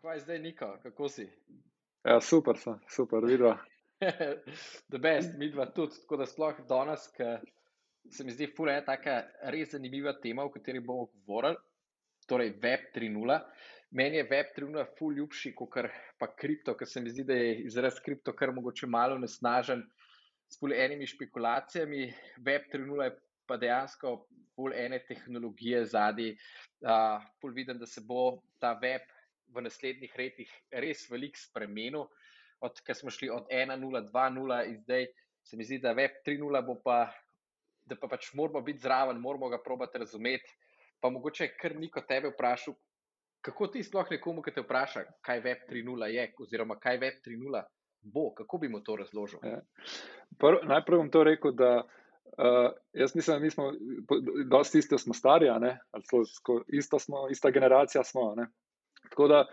Kaj je zdaj, Niko, kako si? Ja, super, sem, super, vidva. The best, mi dva tudi. Tako da sploh danes, ki se mi zdi, fura je taka res zanimiva tema, o kateri bomo govorili, torej Web 3.0. Meni je Web 3.0 ful ljubši, kot pa kripto, ker se mi zdi, da je izraz kripto kar mogoče malo nesnažen s ful enimi špekulacijami. Web 3.0 je pa dejansko ful ene tehnologije zadnji. Uh, ful vidim, da se bo ta web v naslednjih letih res veliko spremenil, odkar smo šli od 1.0, 2.0 in zdaj se mi zdi, da Web 3.0 bo pa, da pa pač moramo biti zraven, moramo ga probati razumeti. Pa mogoče kar niko tebe vprašal, kako ti sploh nekomu, ki te vpraša, kaj Web 3.0 je, oziroma kaj Web 3.0 bo, kako bi mu to razložil? Ja. Prv, najprej bom to rekel, da uh, jaz mislim, da smo, dosti isto smo stari, ali so, isto smo, ista generacija smo. Ne? Tako da,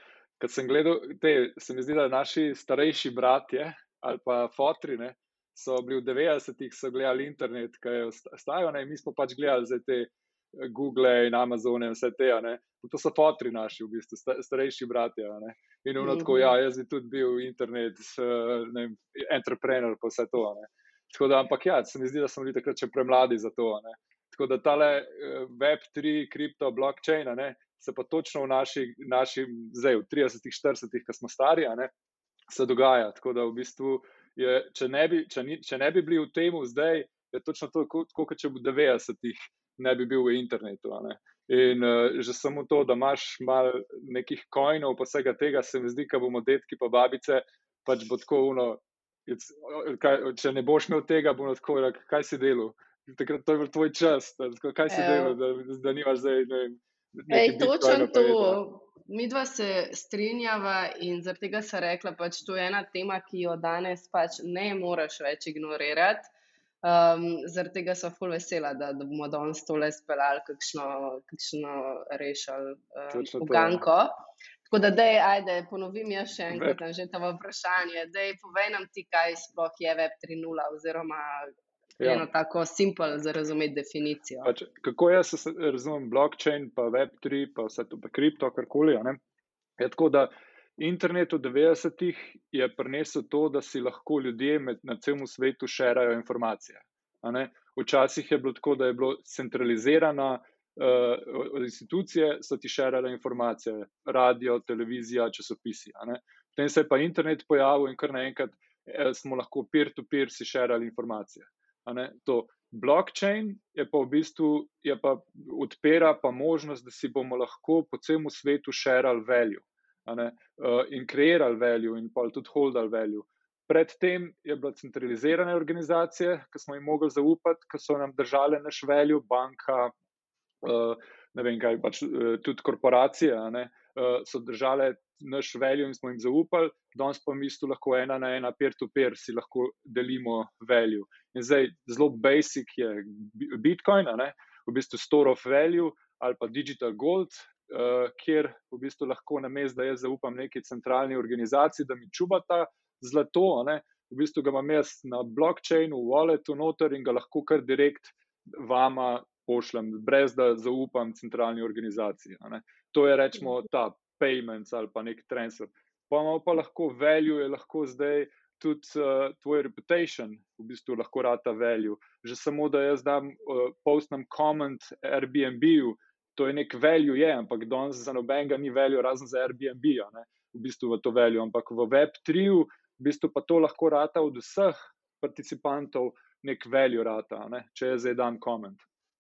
kad sem gledal, te, se mi zdi, da naši starejši bratje ali pa fotrine so bili v 90-ih, so gledali internet, ki je ostajal, ne, mi smo pač gledali za te Google in Amazon in vse te. Ne. To so fotri naši, v bistvu, starejši bratje. Ne. In ono tako, ja, jaz bi tudi bil internet, ne, entrepreneur, pa vse to. Ne. Tako da, ampak ja, se mi zdi, da smo bili takrat še premladi za to. Ne. Tako da tale eh, Web3, kripto, blockchain, ne, se pa točno v naši, naši zdaj v 30, 40, ki smo stari, ne, se dogaja. Tako da v bistvu, je, če, ne bi, če, ni, če ne bi bili v tem, zdaj je točno to, kot če bi v 90-ih ne bi bil v internetu. In uh, že samo to, da imaš malo nekih kojnov, pa vsega tega, se mi zdi, da bomo detki pa babice, pač bo tako uno. Če ne boš imel tega, bo tako, kaj si delal. Takrat to je bil tvoj čas, tako, kaj si delal, da, da nimaš zdaj. Ne, Ej, točno to. Mi dva se strinjava in zaradi tega sem rekla, da pač to je ena tema, ki jo danes pač ne moreš več ignorirati. Um, zaradi tega sem full vesela, da, da bomo danes tole speljali, kakšno, kakšno rešili uh, uganko. Tako da, dej, ajde, ponovim jaz še enkrat, že to vprašanje. Dej, povej nam ti, kaj sploh je Web 3.0 oziroma Ja. Eno tako simpel za razumeti definicijo. Pač, kako jaz razumem blockchain, pa Web3, pa vse to, pa kripto, karkoli. Je tako, da internet v 90-ih je prinesel to, da si lahko ljudje med, na celem svetu šerajo informacije. Včasih je bilo tako, da je bilo centralizirana. Uh, institucije so ti širile informacije, radio, televizija, časopisi. Potem se je pa internet pojavil in kar naenkrat eh, smo lahko peer-to-peer si širili informacije. To blockchain je pa v bistvu pa odpira pa možnost, da si bomo lahko po celem svetu širili value uh, in kreirali value in pa tudi holdali value. Predtem je bila centralizirana organizacija, ki smo jim mogli zaupati, ki so nam držale naš value, banka, uh, ne vem kaj, pač uh, tudi korporacije, uh, so držale naš value in smo jim zaupali, danes pa mi tu lahko ena na ena, peer-to-peer si lahko delimo value. In zdaj zelo basic je Bitcoin, v bistvu store of value ali pa digital gold, uh, kjer v bistvu lahko na mestu, da jaz zaupam neki centralni organizaciji, da mi čuva ta zlato. Ne? V bistvu ga imam jaz na blockchainu, v walletu noter in ga lahko kar direkt vama pošljem, brez da zaupam centralni organizaciji. To je rečemo ta payments ali pa nek transfer. Pa imamo pa lahko value, je lahko zdaj tudi uh, tvoj reputation, v bistvu lahko rata value. Že samo da jaz dam uh, postnem comment Airbnb-u, to je nek value, je, ampak danes za nobenega ni value, razen za Airbnb, ne, v bistvu v to value. Ampak v Web3-u, v bistvu pa to lahko rata od vseh participantov nek value rata, ne, če jaz zdaj dam comment.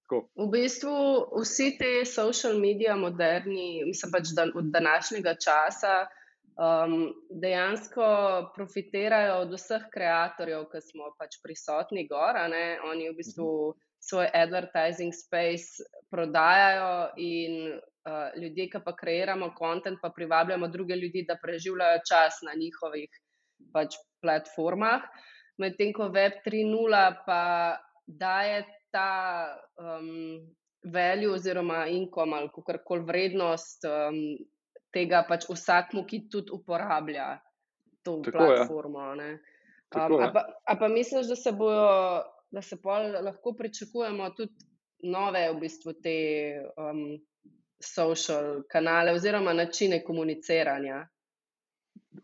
Tako. V bistvu vsi te social medije, moderni, mislim pač da, od današnjega časa, um, dejansko profitirajo od vseh ustvarjalcev, ki smo pač prisotni gor. Oni v bistvu mhm. svoj advertising space prodajajo in uh, ljudje, ki pa kreiramo kontent, pa privabljamo druge ljudi, da preživljajo čas na njihovih pač platformah. Medtem ko Web 3.0 pa daje ta um, value oziroma inkom ali kako koli vrednost um, tega pač vsakmu, ki tudi uporablja to Tako platformo. Um, a, pa, a pa misliš, da se bojo, da se lahko pričakujemo tudi nove v bistvu te um, social kanale oziroma načine komuniciranja?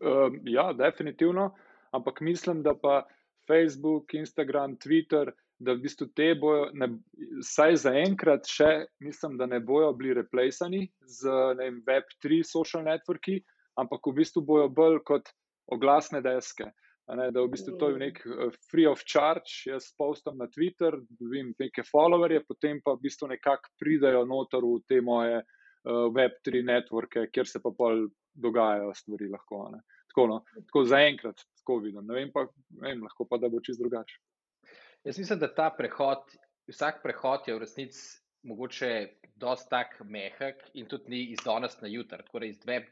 Uh, ja, definitivno, ampak mislim, da pa Facebook, Instagram, Twitter, da v bistvu te bojo, ne, saj zaenkrat še, mislim, da ne bojo bili replacani z vem, Web3 social networki, ampak v bistvu bojo bolj kot oglasne deske. Ne, da v bistvu to je nek eh, free of charge, jaz postam na Twitter, dobim neke followerje, potem pa v bistvu nekako pridajo noter v te moje uh, Web3 networke, kjer se pa pol dogajajo stvari lahko. Ne. Tako, no, tako zaenkrat, tako vidim. Ne vem pa, ne vem, lahko pa da bo čist drugače. Jaz mislim, da ta prehod, vsak prehod je v resnici mogoče dosti tak mehak in tudi ni iz danes na jutr. Tako da iz Web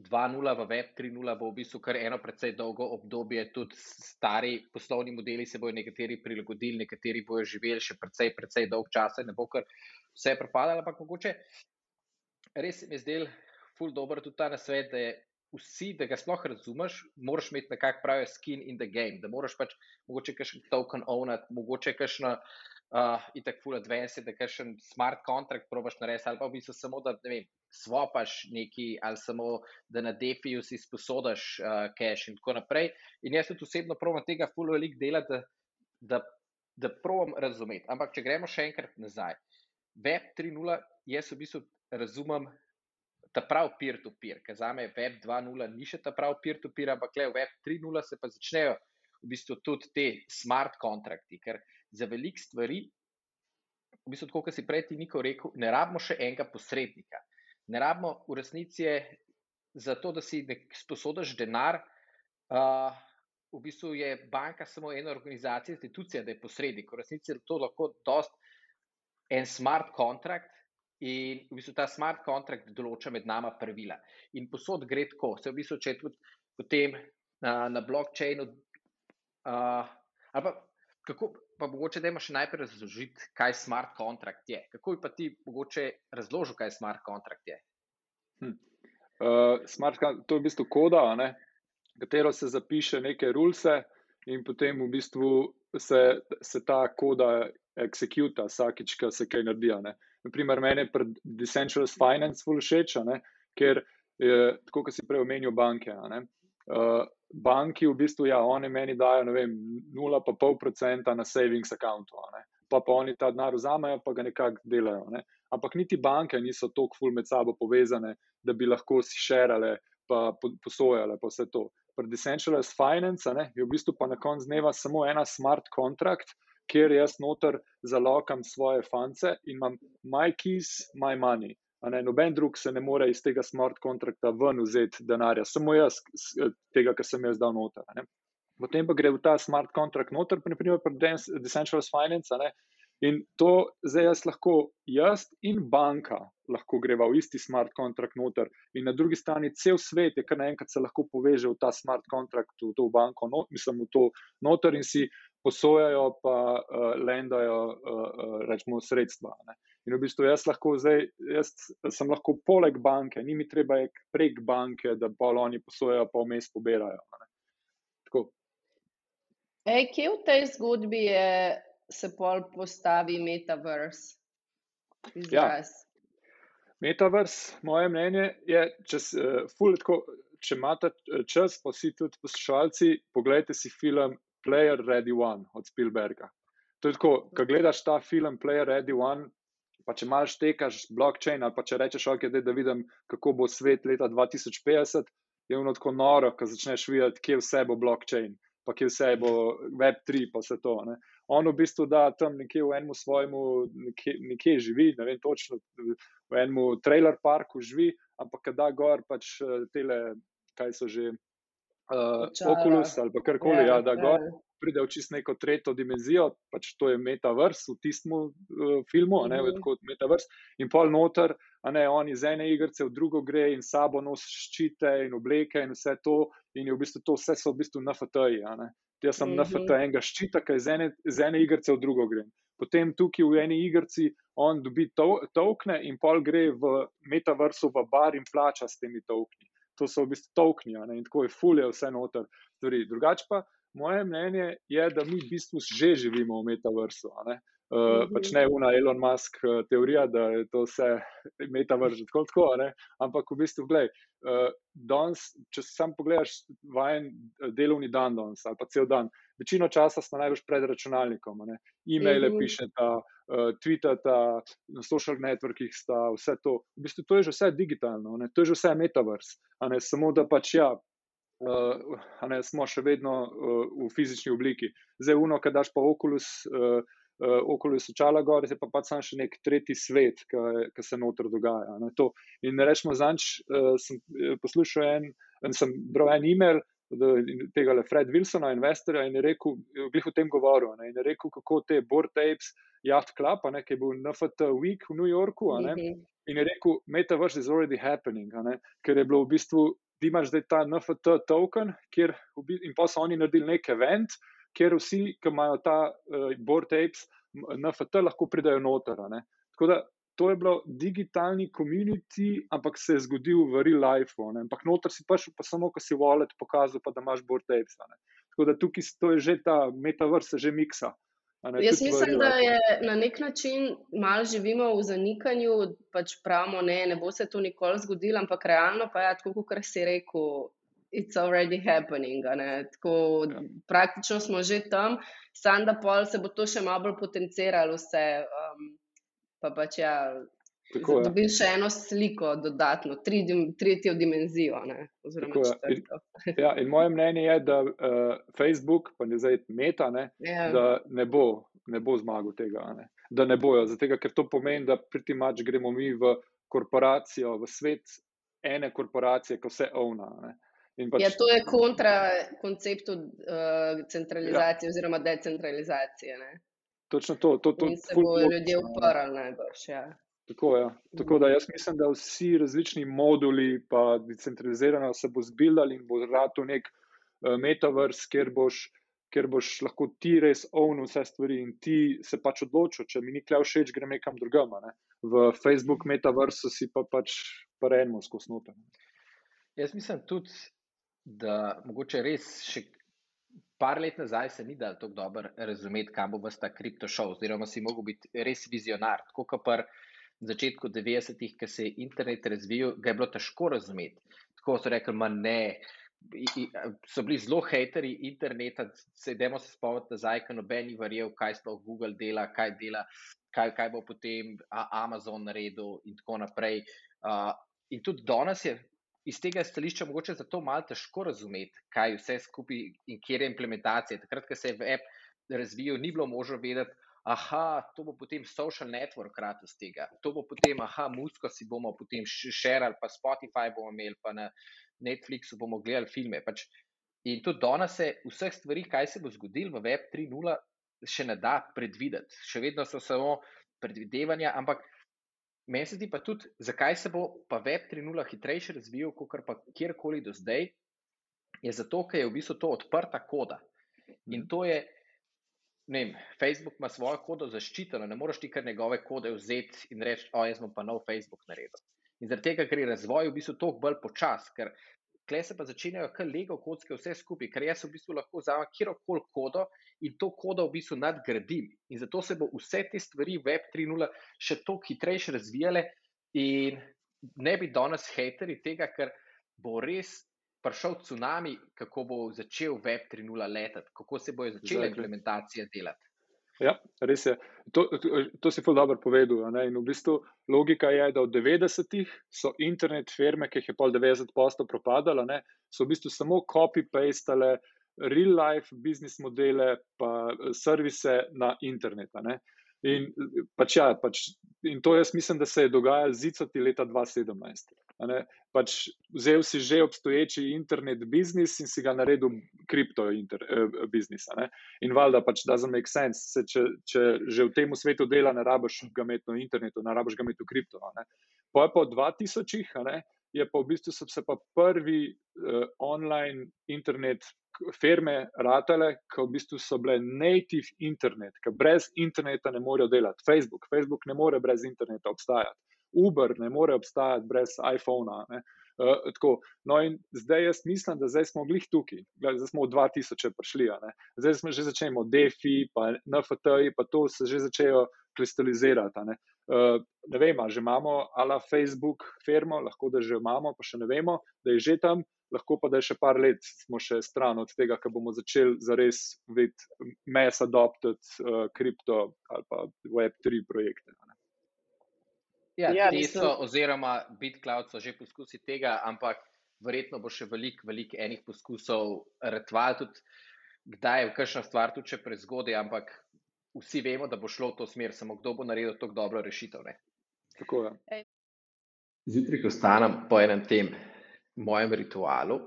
2.0 v Web 3.0 bo v bistvu kar eno precej dolgo obdobje, tudi stari poslovni modeli se bodo nekateri prilagodili, nekateri bojo živeli še precej, precej dolg čas, ne bo kar vse propadalo, ampak mogoče res mi je zdel ful dobro tudi ta nasvet, da je vsi, da ga sploh razumeš, moraš imeti nekako pravi skin in the game, da moraš pač mogoče kakšen token ownat, mogoče kakšno uh, itak full advanced, da kakšen smart contract probaš narediti, ali pa v bistvu samo, da ne vem, svopaš neki, ali samo, da na defiju si sposodaš uh, cache in tako naprej. In jaz tudi osebno provam tega full velik delati, da, da, da provam razumeti. Ampak, če gremo še enkrat nazaj. Web 3.0, jaz v bistvu razumem ta prav peer-to-peer, ker za me Web 2.0 ni še ta prav peer-to-peer, ampak le Web 3.0 se pa začnejo v bistvu tudi te smart kontrakti, ker za velik stvari, v bistvu tako, kot si prej ti Niko rekel, ne rabimo še enega posrednika. Ne rabimo v resnici za to, da si sposodaš denar, uh, v bistvu je banka samo ena organizacija, institucija, da je posrednik. V resnici je to lahko dost en smart kontrakt, In v bistvu ta smart contract določa med nama pravila. In posod gre tako, se v bistvu če tudi potem na, na blockchainu. Uh, pa, kako, pa mogoče, da imaš najprej razložiti, kaj smart contract je. Kako bi pa ti mogoče razložil, kaj smart contract je? Hm. Uh, smart, to je v bistvu koda, ne? katero se zapiše neke rulese, in potem v bistvu se, se ta koda executa vsakič, ko se kaj naredi. Naprimer, meni je pri Decentralized Finance zelo všeč, ker je tako, kot si prej omenil, banke. Uh, banki v bistvu, ja, oni meni dajo 0,5% na savings accountu, pa pa oni ta denar vzamejo, pa ga nekako delajo. Ne? Ampak niti banke niso tako ful med sabo povezane, da bi lahko si šerale, pa posojale, pa vse to. Pri Decentralized Finance ne, je v bistvu pa na koncu dneva samo ena smart contract, kjer jaz noter zalokam svoje fance in imam my keys, my money. Ne, noben drug se ne more iz tega smart kontrakta ven vzeti denarja, samo jaz, tega, kar sem jaz dal noter. Potem pa gre v ta smart kontrakt noter, naprimer pri Decentralized Finance. Ne, in to zdaj jaz lahko, jaz in banka, lahko greva v isti smart kontrakt noter. In na drugi strani cel svet je, kar naenkrat se lahko poveže v ta smart kontrakt, v to banko, no, mislim, v to noter in si posojajo, pa uh, lendajo, uh, rečemo, sredstva. Ne. In v bistvu jaz lahko zdaj, jaz sem lahko poleg banke, ni mi treba prek banke, da pa oni posojajo, pa vmes pobirajo. Ej, kje v tej zgodbi je, se pol postavi metaverse? Ja. Metaverse, moje mnenje je, če, uh, tako, če imate čas, pa si tudi poslušalci, pogledajte si film Player Ready One od Spielberga. To je tako, ko gledaš ta film Player Ready One, pa če imaš tekaš blockchain ali pa če rečeš, ok, dej, da vidim, kako bo svet leta 2050, je ono tako noro, ko začneš videti, kje vse bo blockchain, pa kje vse bo Web3, pa vse to. Ne. On v bistvu da tam nekje v enem svojemu, nekje, nekje živi, ne vem točno, v enem trailer parku živi, ampak da gor pač eh, tele, kaj so že uh, Oculus ali karkoli, ja, ja, da ja. gor pride v čist neko tretjo dimenzijo, pač to je metaverse v tistem uh, filmu, ne vem, mhm. kot metaverse. In pol noter, a ne on iz ene igrice v drugo gre in sabo nosi ščite in obleke in vse to, in je v bistvu to vse so v bistvu NFT-ji. Jaz sem mm -hmm. NFT enega ščita, ki iz ene, ene igrice v drugo grem. Potem tukaj v eni igrici on dobi to, tokne in pol gre v metaversu v bar in plača s temi tokni to so v bistvu tokni in tako je fulje vse noter. Drugače pa moje mnenje je, da mi v bistvu že živimo v metaversu. Uh, pač ne una Elon Musk uh, teorija, da je to vse metaverse tako, tako ne? ampak v bistvu, gledaj, uh, danes, če sam pogledaš vajen delovni dan danes ali pa cel dan, večino časa smo največ pred računalnikom, e-maile mm -hmm. pišete, uh, tweetate, na social networkih sta vse to. V bistvu to je že vse digitalno, ne? to je že vse ne samo da pač ja. Uh, ne, smo še vedno uh, v fizični obliki. Zdaj, uno, kaj daš pa okulus, uh, uh, okoli sočala gor, je pa pač sam še nek tretji svet, ki se noter dogaja. Ne, in rečemo, zanč uh, sem eh, poslušal en, en sem bral en e-mail. Tega le Fred Wilsona, investorja, in je rekel, glih o tem govoril. Ne, in je rekel, kako te board tapes, Yacht Club, ne, ki je bil NFT Week v New Yorku. Ne, mhm. in je rekel, Metaverse is already happening, ne, ker je bilo v bistvu, ti imaš zdaj ta NFT token, kjer, in pa so oni naredili nek event, kjer vsi, ki imajo ta uh, board tapes, NFT, lahko pridajo noter. Tako da to je bilo digitalni community, ampak se je zgodil v real life. Ne? Ampak noter si prišel, pa samo, ko si wallet pokazal, pa da imaš board tapes. Tako da tukaj to je že ta metaverse, že miksa. Jaz mislim, da je na nek način malo živimo v zanikanju, pač pravimo, ne, ne bo se to nikoli zgodilo, ampak realno pa je, tako kot si rekel, it's already happening. Tako, ja. Praktično smo že tam, samo da pol se bo to še malo bolj potenciralo, vse. Um, pa pač ja. Dobil še eno sliko, dodatno, tri, tretjo dimenzijo. Ne, in, ja, in moje mnenje je, da uh, Facebook, pa ne zdaj meta, ne. Ja. da ne bo, ne bo zmagal tega. Ne, da ne bojo, zato ker to pomeni, da priti mač gremo mi v korporacijo, v svet ene korporacije, ko vse ovna. Pač, ja, to je kontra konceptu uh, centralizacije ja. oziroma decentralizacije. Ne? Točno to. to, to In se bodo ljudje uporali najbrž. Ja. Tako, ja. Tako da jaz mislim, da vsi različni moduli, pa decentralizirano, se bo zbildali in bo rado nek uh, metaverse, kjer boš, kjer boš lahko ti res ovnil vse stvari in ti se pač odločil, če mi ni klev všeč, grem nekam drugam. Ne? V Facebook metaversu si pa pač parenmo skozi noter. Jaz mislim tudi, da mogoče res še par let nazaj se ni dal tako dobro razumeti, kam bo vsta kripto šel, oziroma si mogel biti res vizionar. Tako kot na začetku 90-ih, ki se je internet razvijal, ga je bilo težko razumeti. Tako so rekli, ma ne. So bili zelo hateri interneta, sedemo se spomniti nazaj, ko noben ni verjel, kaj sploh Google dela, kaj dela, kaj, kaj bo potem Amazon naredil in tako naprej. Uh, in tudi danes je iz tega stališča mogoče zato malo težko razumeti, kaj vse skupaj in kje je implementacija. Takrat, ko se je web razvijal, ni bilo možno vedeti, aha, to bo potem social network rad iz tega, to bo potem, aha, musko si bomo potem širili, pa Spotify bomo imeli, pa na Netflixu bomo gledali filme. Pač. In tudi danes se vseh stvari, kaj se bo zgodilo v web 3.0, še ne da predvideti. Še vedno so samo predvidevanja, ampak Meni se zdi pa tudi, zakaj se bo pa Web 3.0 hitreje razvijal, kot pa kjerkoli do zdaj, je zato, ker je v bistvu to odprta koda. In to je, ne vem, Facebook ima svojo kodo zaščiteno, ne moreš ti kar njegove kode vzeti in reči, o, jaz bom pa nov Facebook naredil. In zaradi tega, ker je razvoj v bistvu toliko bolj počas, ker Klej se pa začenjajo kar lego kocke vse skupaj, ker jaz v bistvu lahko vzamem kjerkoli kodo in to kodo v bistvu nadgradim. In zato se bo vse te stvari Web 3.0 še toliko hitreje razvijale in ne bi danes hateri tega, ker bo res prišel tsunami, kako bo začel Web 3.0 letati, kako se bojo začele implementacije delati. Ja, res je. To, to, to si zelo dobro povedal. In v bistvu logika je, da v 90-ih so internet firme, ki jih je pol 90% propadalo, ne, so v bistvu samo copy-pastale real life business modele, pa servise na internetu. In, pač ja, pač, in to jaz mislim, da se je dogajalo zicati leta 2017. Pač vzel si že obstoječi internet biznis in si ga naredil kripto eh, biznis. In valjda pač doesn't make sense, se, če, če že v tem svetu dela, ne rabiš ga imeti na internetu, ne rabiš ga imeti v kripto. Po je pa 2000-ih, je pa v bistvu so se pa prvi uh, online internet firme ratale, ki v bistvu so bile native internet, ki brez interneta ne morejo delati. Facebook, Facebook ne more brez interneta obstajati. Uber ne more obstajati brez iPhona. Ne. Uh, no, in zdaj jaz mislim, da zdaj smo glih tukaj, zdaj smo v 2000 prišli. Zdaj smo že začeli, DeFi, pa NFT, pa to se že začejo kristalizirati. Ne. Uh, ne vem, že imamo ala Facebook firmo, lahko da že imamo, pa še ne vemo, da je že tam, lahko pa da je še par let, smo še stran od tega, ker bomo začeli zares videti mass adopted uh, kripto ali pa Web3 projekte. Ne. Ja, ja, so, oziroma BitCloud so že poskusi tega, ampak verjetno bo še veliko, veliko enih poskusov retval, tudi kdaj je kakšna stvar, tudi če prezgodaj, ampak vsi vemo, da bo šlo v to smer, samo kdo bo naredil tako dobro rešitev. Zjutraj, ko stanem po enem tem mojem ritualu,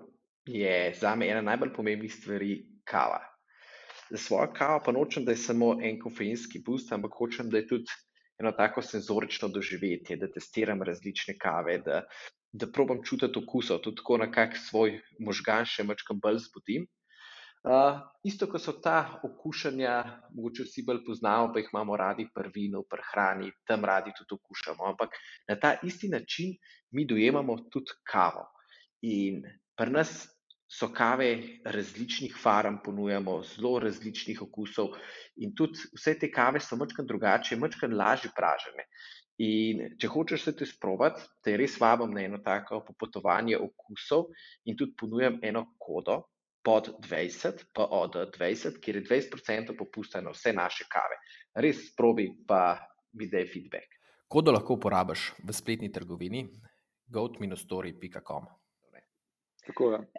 je za me ena najbolj pomembnih stvari kava. Za svojo kavo pa nočem, da je samo en kofeinski boost, ampak hočem, da je tudi eno tako senzorično doživetje, da testiram različne kave, da, da probam čutiti okusov, tudi tako na kak svoj možgan še mačkam bolj zbudim. Uh, isto, kot so ta okušanja, mogoče vsi bolj poznamo, pa jih imamo radi prvino, prehrani, tam radi tudi okušamo. Ampak na ta isti način mi dojemamo tudi kavo. In pri nas so kave različnih farm, ponujamo zelo različnih okusov, in tudi vse te kave so mačkam drugače, mačkam lažje pražene. In če hočeš se te sprobati, te res vabim na eno tako popotovanje okusov in tudi ponujam eno kodo pod 20, pa od 20, kjer je 20% popusta na vse naše kave. Res sprobi, pa mi daj feedback. Kodo lahko uporabiš v spletni trgovini goat-story.com.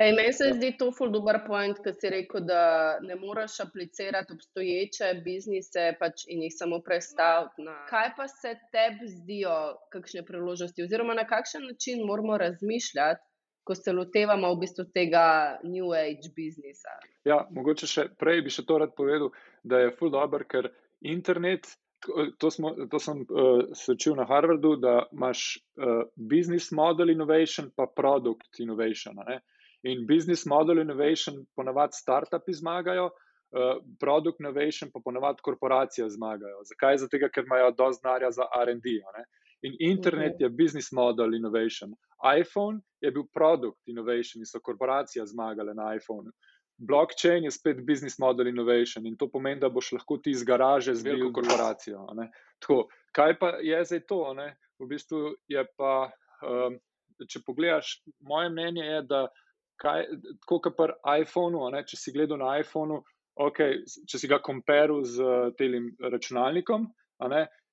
Ej, meni se ja. zdi to ful dober point, ker si rekel, da ne moreš aplicirati obstoječe biznise pač in jih samo predstaviti. Na... Kaj pa se tebi zdijo kakšne priložnosti, oziroma na kakšen način moramo razmišljati, ko se lotevamo v bistvu tega New Age biznisa? Ja, mogoče še prej bi še to rad povedal, da je ful dober, ker internet. To, smo, to sem uh, se učil na Harvardu, da imaš uh, business model innovation, pa product innovation. Ne? In business model innovation, ponavadi startupi zmagajo, uh, product innovation, pa ponavadi korporacije zmagajo. Zakaj? Zato, ker imajo dovolj znanja za RD. In internet okay. je business model innovation. iPhone je bil product innovation in so korporacije zmagale na iPhonu. Blockchain je spet business model innovation in to pomeni, da boš lahko ti iz garaže z veliko korporacijo. Tako, kaj pa je zdaj to? Ne? V bistvu je pa, um, če pogledaš, moje mnenje je, da kaj, tako kot pri iPhonu, ne? če si gledal na iPhonu, okay, če si ga komparil z tem računalnikom.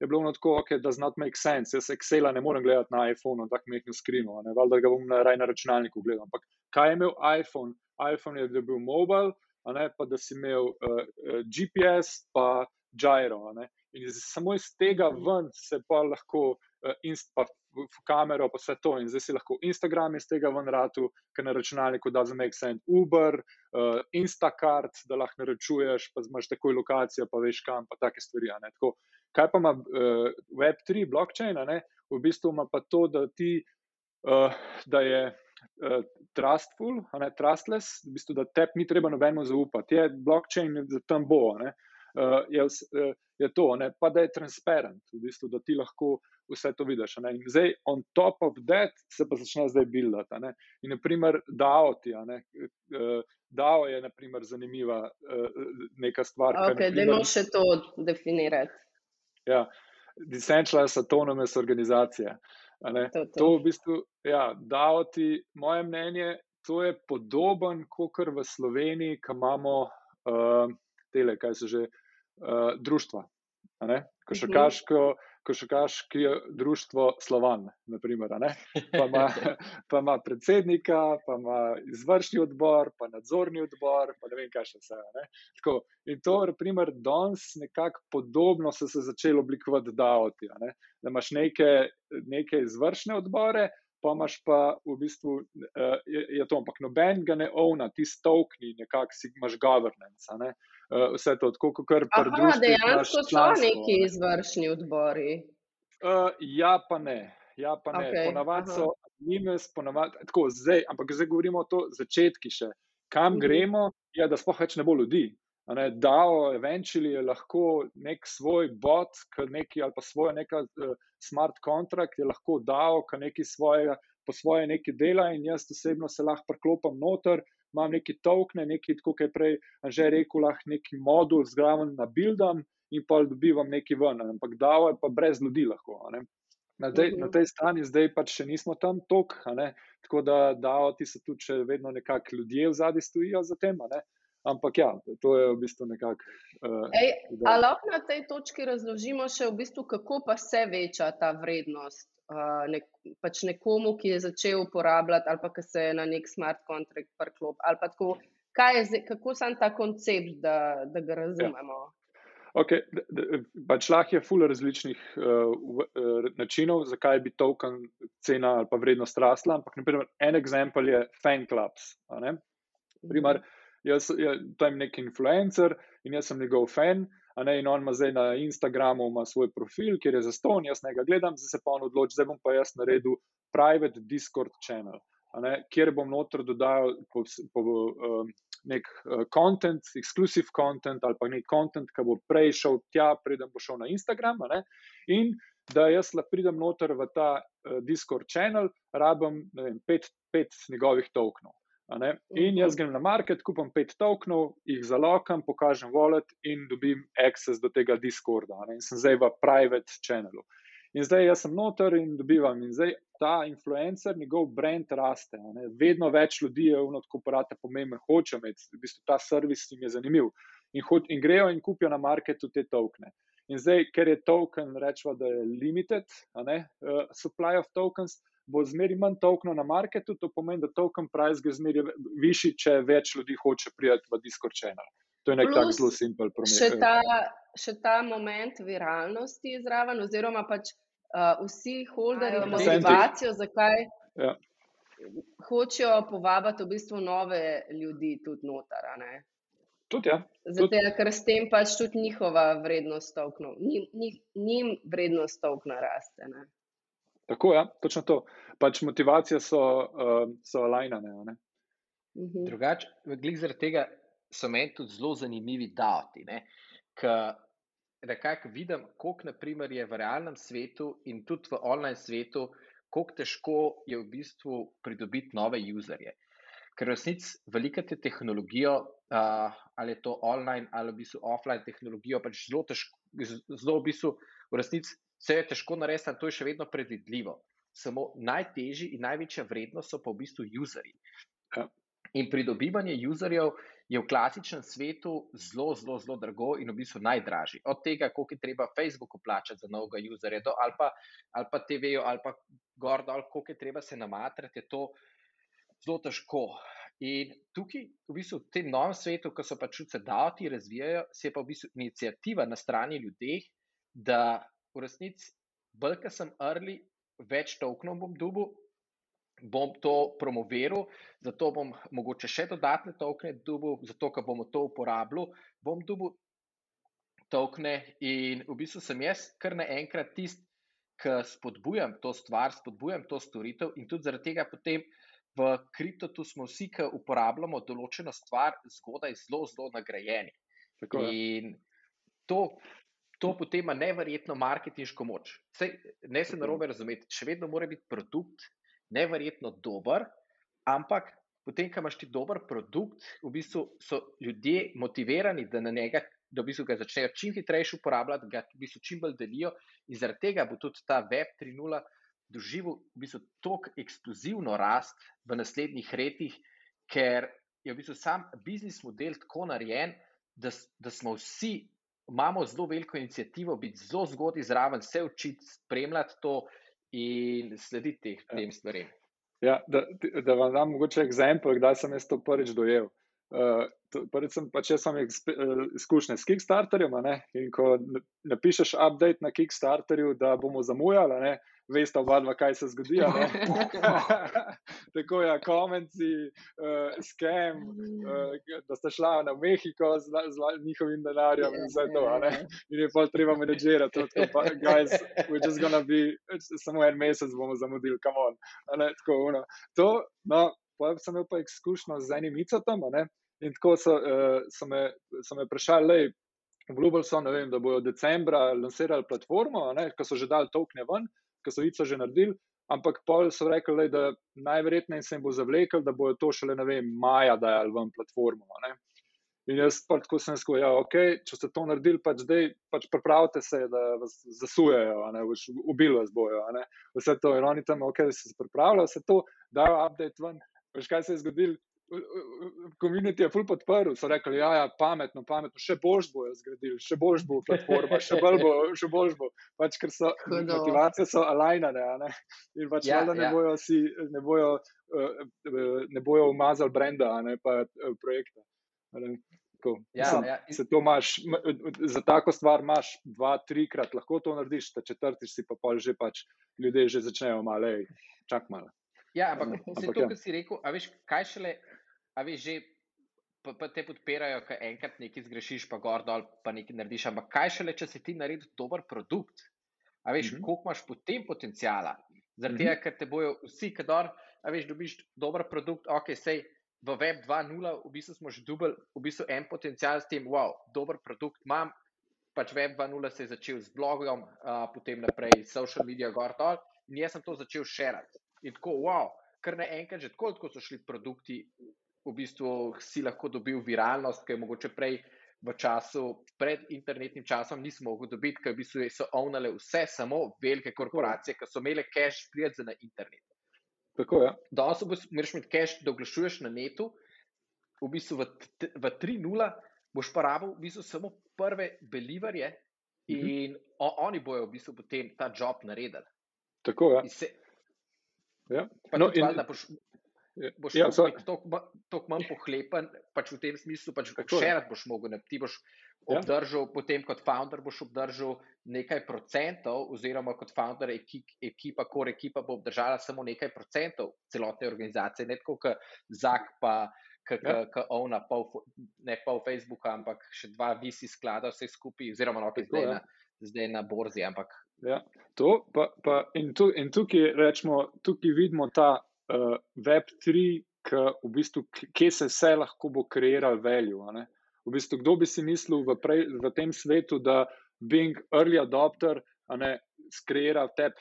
Je bilo tako, da okay, does not make sense. Jaz Excela ne morem gledati na iPhonu, tako mehko skrino, valjda ga bom na, na računalniku gledal. Ampak kaj je imel iPhone? iPhone je bil mobile, ne, pa da si imel uh, eh, eh, GPS, pa gyro. In samo iz tega ven se pa lahko uh, inst, pa v, kamero, pa vse to. In zdaj si lahko Instagram iz tega ven ratu, ker na računalniku da za make sense Uber, uh, Instacart, da lahko naročuješ, pa imaš takoj lokacijo, pa veš kam, pa take stvari. Tako, kaj pa ima uh, Web3, blockchain, v bistvu ima pa to, da ti, uh, da je uh, trustful, ne, trustless, v bistvu, da tebi ni treba nobenemu zaupati. Je blockchain, da tam bo. Ne, uh, je, uh, je to, ne, pa da je transparent, v bistvu, da ti lahko vse to vidiš. Ne. In zdaj, on top of that, se pa začne zdaj buildati. Ne. In, naprimer, DAO ti. Ne, DAO je, naprimer, zanimiva neka stvar. Ok, da imamo še to definirati. Ja, decentralized autonomous organizacija. Uh, To, to. to v bistvu, ja, da ti moje mnenje, to je podoben, kot v Sloveniji, ki imamo uh, tele, kaj se že, uh, društva. Košarkaško, košarkaško društvo Slovan, naprimer, pa, ima, pa ima predsednika, pa ima izvršni odbor, pa nadzorni odbor, pa ne vem, kaj še vse. Tako, in to, naprimer, danes nekako podobno so se začeli oblikovati davoti. Da imaš neke, neke izvršne odbore, pa imaš pa v bistvu, uh, je, je to, ampak noben ga ne ovna, ti stovkni, nekako si imaš governance. Uh, vse to, tako kot kar drugih. Dejansko so neki izvršni odbori. Uh, ja, pa ne. Ja, pa ne. Okay. Ponavadi so nimes, ponavadi tako zdaj, ampak zdaj govorimo o to začetki še. Kam mhm. gremo, je, da spoh več ne bo ljudi. Ne, DAO, eventually je lahko nek svoj bot, neki, ali pa svoja neka uh, smart contract, je lahko DAO, ki nekaj svojega po svoje nekaj dela in jaz osebno se lahko preklopim noter, imam neki tokne, neki, kot je prej že rekel, lahko neki modul zgraven na buildam in pa dobivam neki ven, ampak davo je pa brez ljudi lahko. Na, dej, na tej strani zdaj pač še nismo tam tok, tako da davo ti se tudi, če vedno nekako ljudje v zadnji stojijo za tem. Ampak ja, to je v bistvu nekako. Uh, Ali lahko na tej točki razložimo še, v bistvu, kako pa se veča ta vrednost uh, nek, pač nekomu, ki je začel uporabljati ali pa ki se je na nek smart contract priklop? Tako, je, kako sem ta koncept, da, da ga razumemo? Ja. Okay, pač lahko je full različnih uh, uh, načinov, zakaj bi token cena ali pa vrednost rasla. Ampak, naprimer, en primer je fan clubs. Primer, mm -hmm. Jaz sem nek influencer in jaz sem njegov fan. Ne, in on ima zdaj na Instagramu svoj profil, kjer je za ston, jaz ne ga gledam, zdaj se pa on odloči, zdaj bom pa jaz naredil private Discord channel, ne, kjer bom noter dodal po, po, um, nek uh, content, exclusive content ali pa nek content, ki bo prej šel tja, preden bo šel na Instagram. In da jaz lahko pridem noter v ta uh, Discord channel, rabim vem, pet, pet njegovih tokenov. In jaz grem na market, kupim pet tokenov, jih zalokam, pokažem wallet in dobim access do tega Discorda. In sem zdaj v private channelu. In zdaj jaz sem noter in dobivam. In zdaj ta influencer, njegov brand raste. Vedno več ljudi je v notkoporate pomemben, hoče imeti, v bistvu ta servis jim je zanimiv. In, hod, in grejo in kupijo na marketu te tokene. In zdaj, ker je token, rečemo, da je limited, uh, supply of tokens, bo zmeri manj tokenov na marketu, to pomeni, da token price gre zmeri višji, če več ljudi hoče prijeti v Discord channel. To je nek tak zelo simpel problem. Še ta, še ta moment viralnosti je zraven, oziroma pač uh, vsi holderji imajo motivacijo, zakaj ja. hočejo povabiti v bistvu nove ljudi tudi noter. Tudi, ja. Zato, ker s tem pač tudi njihova vrednost toknov, njim, njim vrednost tokna raste. Ne? Tako je, ja, točno to. Pač motivacije so, uh, so alajnane. Mhm. Drugače, glede zaradi tega so meni tudi zelo zanimivi dati. Nekako vidim, koliko je v realnem svetu in tudi v online svetu, kako težko je v bistvu pridobiti nove userje. Ker resnici velika te tehnologijo, uh, ali je to online ali v bistvu offline tehnologijo, pač zelo težko, zelo v bistvu v resnici Vse je težko narediti, ampak to je še vedno predvidljivo. Samo najtežji in največja vrednost so pa v bistvu userji. Ja. In pridobivanje userjev je v klasičnem svetu zelo, zelo, zelo drago in v bistvu najdražji. Od tega, koliko je treba Facebooku plačati za novega userja, do, ali, pa, ali pa TV-ju, ali pa gor dol, koliko je treba se namatrati, je to zelo težko. In tukaj, v bistvu, v tem novem svetu, ko so pač vse dati, razvijajo, se je pa v bistvu inicijativa na strani ljudi, da v resnici, bolj, ker sem early, več tokenov bom dubu, bom to promoviral, zato bom mogoče še dodatne tokene dubu, zato ker bomo to uporabljali, bom dubu tokene in v bistvu sem jaz kar naenkrat tisti, ki spodbujam to stvar, spodbujam to storitev in tudi zaradi tega potem. V kriptotu smo vsi, ki uporabljamo določeno stvar, zgodaj zelo, zelo nagrajeni. Tako, in to, to potem ima neverjetno marketinško moč. Sej, ne se narobe razumeti, še vedno mora biti produkt neverjetno dober, ampak potem, ko imaš ti dober produkt, v bistvu so ljudje motivirani, da na njega. Da v bistvu ga začnejo čim hitreje uporabljati, ga v bistvu čim bolj delijo, in zaradi tega bo tudi ta Web 3.0 doživel v bistvu tako eksplozivno rast v naslednjih letih, ker je v bistvu sam biznis model tako narejen, da, da smo vsi imamo zelo veliko inicijativo, biti zelo zgodaj zraven, se učiti, spremljati to in slediti ja. tem stvarem. Ja, da, da vam dam mogoče primer, kdaj sem jaz to prvič dojel. Uh, Prvič sem pač jaz imel uh, izkušnje s Kickstarterjem. In ko napišeš update na Kickstarterju, da bomo zamujali, ne, veste, oba dva, kaj se zgodi. Tako je, komenci, uh, skem, uh, da ste šla na Mehiko z, z, njihovim denarjem in vse to. In je pa treba menedžirati, tako da je just gonna be, samo en mesec bomo zamudili, kam on. To, no, pa sem imel pa izkušnjo z enim icotom. In tako so, uh, so me, me vprašali, obljubili so, vem, da bodo decembra lansirali platformo, ko so že dali tokne ven, ko so ICO že naredili. ampak pol so rekli, lej, da najverjetneje se jim bo zavlekel, da bojo to šele, ne vem, maja dajali ven platformo. Ne. In jaz pa tako sem rekel, ja, okay, če ste to naredili, pač zdaj pač pripravite se, da vas zasujejo, ubili vas bojo. Vse to, in oni tam, ok, se pripravljajo, vse to, dajo update ven. Veš, kaj se je zgodilo? Komunity je ful podprl, so rekli, ja, ja, pametno, pametno, še boljš bojo zgradili, še boljš bo platforma, še bolj bo, še boljš bo. Pač, ker so motivacije so alignane, ne? In pač ja, ne ja. bojo si, ne bojo, uh, ne bojo umazali brenda, ne pa uh, projekta. Ne? Tako, ja, mislim, ja. Se to imaš, za tako stvar imaš dva, trikrat, lahko to narediš, ta četrtič si pa pol že pač ljudje že začnejo malo, čak malo. Ja, ampak se to, ja. kar si rekel, a veš, kaj šele a veš, že pa, pa te podpirajo, ker enkrat nekaj zgrešiš, pa gor dol, pa nekaj narediš. Ampak kaj šele, če si ti naredil dober produkt? A veš, mm -hmm. koliko imaš potem potencijala? Zaradi tega, mm -hmm. ker te bojo vsi, kadar, a veš, dobiš dober produkt, ok, sej. V Web 2.0 v bistvu smo že dubli, v bistvu en potencial s tem, wow, dober produkt imam. Pač Web 2.0 se je začel z blogom, uh, potem naprej social media, gor dol, in jaz sem to začel širiti. In tako, wow, kar naenkrat že tako, tako so šli produkti v bistvu si lahko dobil viralnost, ki je mogoče prej v času, pred internetnim časom, nismo mogli dobiti, ker v bistvu so ovnale vse samo velike korporacije, ki so imele cache prijeti na internet. Tako je. Danes moraš imeti cache, da oglašuješ na netu, v bistvu v, v 3.0 boš pa rabil v bistvu samo prve beliverje mhm. in mhm. o, oni bojo v bistvu potem ta job naredili. Tako je. Se, ja. no, in, valjda, boš, boš ja, tako manj pohlepen, pač v tem smislu, pač še rad boš mogel. Ne? Ti boš ja. obdržal, ja. potem kot founder boš obdržal nekaj procentov, oziroma kot founder ekip, ekipa, core ekipa bo obdržala samo nekaj procentov celotne organizacije, ne tako kot Zak pa. Ki ja. ona, pol, ne pol Facebooka, ampak še dva visi sklada, vse skupaj, oziroma no, zdaj, ja. na, zdaj na borzi. Ampak... Ja, to, pa, pa, in, tu, in tukaj, rečemo, tukaj vidimo ta uh, Web3, v bistvu, kje se vse lahko bo kreiral value. V bistvu, kdo bi si mislil v, prej, v tem svetu, da being early adopter skreira tebi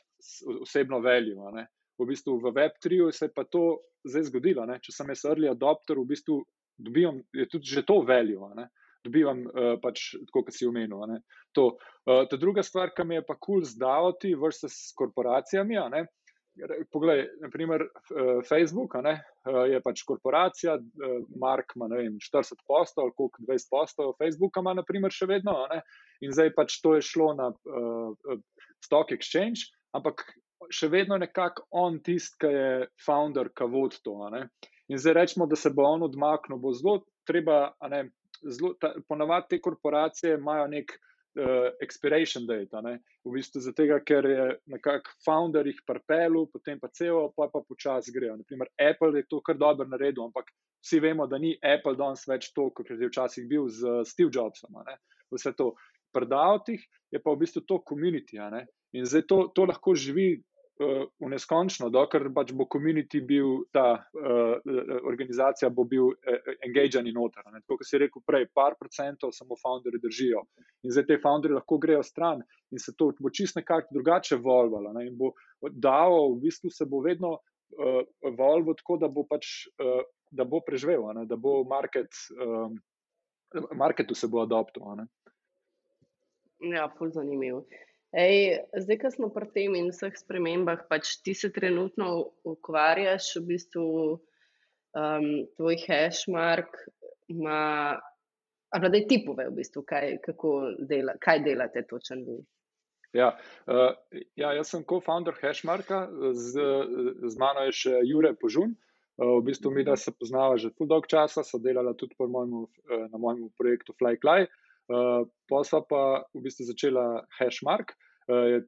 osebno value. V bistvu v Web3 se je pa to zdaj zgodilo. Ne? Če sem jaz early adopter, v bistvu dobivam, je tudi že to value. Ne? Dobivam, uh, pač, tako kot si omenil. Uh, ta druga stvar, ki mi je pa kul cool zdavati, versus korporacijami. Uh, Poglej, naprimer, eh, Facebook ne, eh, je pač korporacija, eh, Mark ima vem, 40 postov, ali koliko 20 postov, Facebook ima naprimer, še vedno. Ne, in zdaj pač to je šlo na uh, Stock Exchange, ampak še vedno nekako on tisti, ki je founder, ki vodi to. Ne. In zdaj rečemo, da se bo on odmaknil, bo zelo treba, ne, zelo, ta, ponavadi te korporacije imajo nek uh, expiration date. V bistvu zato, ker je nekako founder jih prepelil, potem pa celo, pa pa počasi grejo. Naprimer, Apple je to kar dobro naredil, ampak vsi vemo, da ni Apple danes več to, kot je včasih bil z Steve Jobsom. Vse to. Prodavati je pa v bistvu to komunity. In zdaj to, to lahko živi uh, v neskončno, dokler pač bo community bil ta uh, organizacija, bo bil uh, engagean in noter. Tako kot si rekel prej, par procentov samo founderji držijo. In zdaj te founderji lahko grejo stran in se to bo čist nekako drugače volvalo. Ne? In bo dal, v bistvu se bo vedno uh, volvo tako, da bo pač. Uh, Da bo preživel, ne? da bo market, um, marketu se bo adoptoval. Ja, zelo zanimivo. Ej, zdaj, ko smo pri tem in vseh spremembah, pač ti se trenutno ukvarjaš, v bistvu um, tvoj hashmark ima, ali da ti pove, v bistvu, kaj, dela, kaj delate točno vi. Ja, uh, ja, jaz sem co-founder hashmarka, z, z mano je še Jure Požun. Uh, v bistvu mi, da se poznava že dolgo časa, so delala tudi mojemu, uh, na mojem projektu FlyCly. Uh, Uh, pa so pa v bistvu začela Hashmark, uh,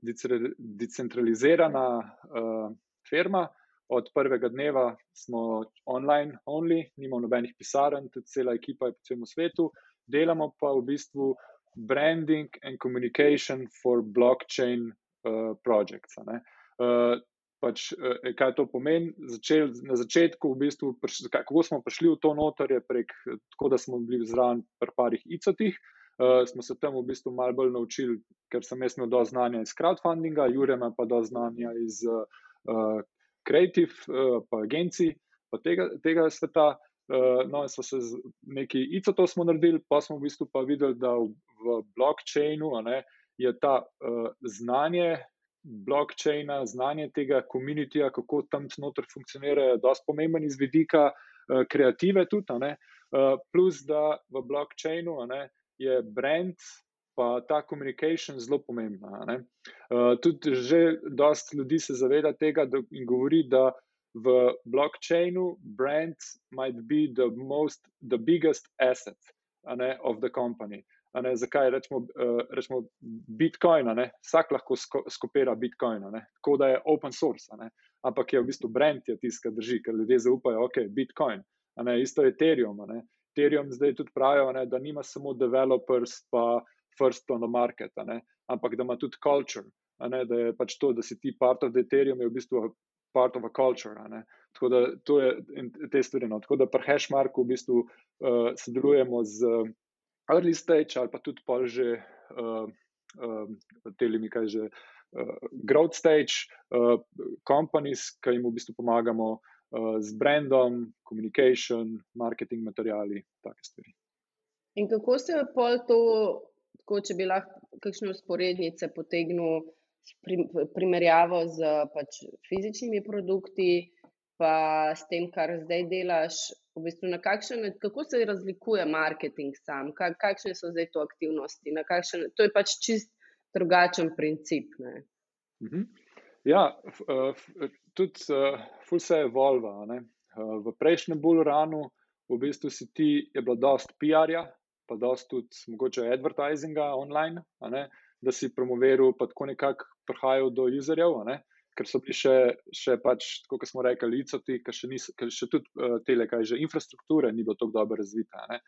decentralizirana uh, firma. Od prvega dneva smo online, only, nimamo nobenih pisarn, tudi cela ekipa je po celem svetu. Delamo pa v bistvu branding and communication for blockchain uh, projects. Uh, pač, uh, kaj to pomeni? Začel, na začetku, v bistvu, kako smo prišli v to notor, je prek tako, da smo bili zraven pri parih icotih. Uh, uh, smo se tam v bistvu malo bolj naučili, ker sem imel do znanja iz crowdfundinga, Jure ima pa do znanja iz uh, kreativ, uh, pa agencij, pa tega, tega sveta. Uh, no, smo se z neki ICO smo naredili, pa smo v bistvu pa videli, da v, v blockchainu ne, je ta uh, znanje blockchaina, znanje tega komunitija, kako tam znotraj funkcionira, dosti pomemben iz vidika uh, kreative tudi. Uh, plus, da v blockchainu ne, je brand, pa ta komunikacija zelo pomembna. Uh, tudi že dosta ljudi se zaveda tega in govori, da v blockchainu brand might be the most, the biggest asset ne, of the company. Ne, zakaj rečemo, uh, rečemo Bitcoin? Ne? Vsak lahko sko skopira Bitcoin, tako da je open source, ne? ampak je v bistvu brand, ki tiska drži, ker ljudje zaupajo, ok, Bitcoin. Isto je Ethereum. Ne? Ethereum zdaj tudi pravijo, da nima samo developers, pa first on the market, ampak da ima tudi culture. Da je pač to, da si ti part of the Ethereum, je v bistvu part of a culture. Tako da to je te stvari. No. Tako da pri Hashmarku v bistvu uh, sodelujemo z early stage ali pa tudi pol že uh, uh, telemi, kaj že. Uh, growth stage, uh, companies, ki jim v bistvu pomagamo z brandom, communication, marketing, materiali, take stvari. In kako se je pol to tako, če bi lahko kakšne usporednice potegnil primerjavo z pač, fizičnimi produkti, pa s tem, kar zdaj delaš, v bistvu kakšen, kako se razlikuje marketing sam, kakšne so zdaj to aktivnosti, kakšen, to je pač čist drugačen princip. Ne? Mhm. Ja, tudi ful se je evolva. V prejšnjem bulranu v bistvu si ti, je bilo dost PR-ja, pa tudi mogoče advertisinga online, da si promoviral, pa tako nekako prihajal do userjev, ker so bili še, še pač, kot smo rekli, licoti, ker še, nis, ker še tudi uh, tele, kaj že infrastrukture ni bilo tako dobro razvita. Ne?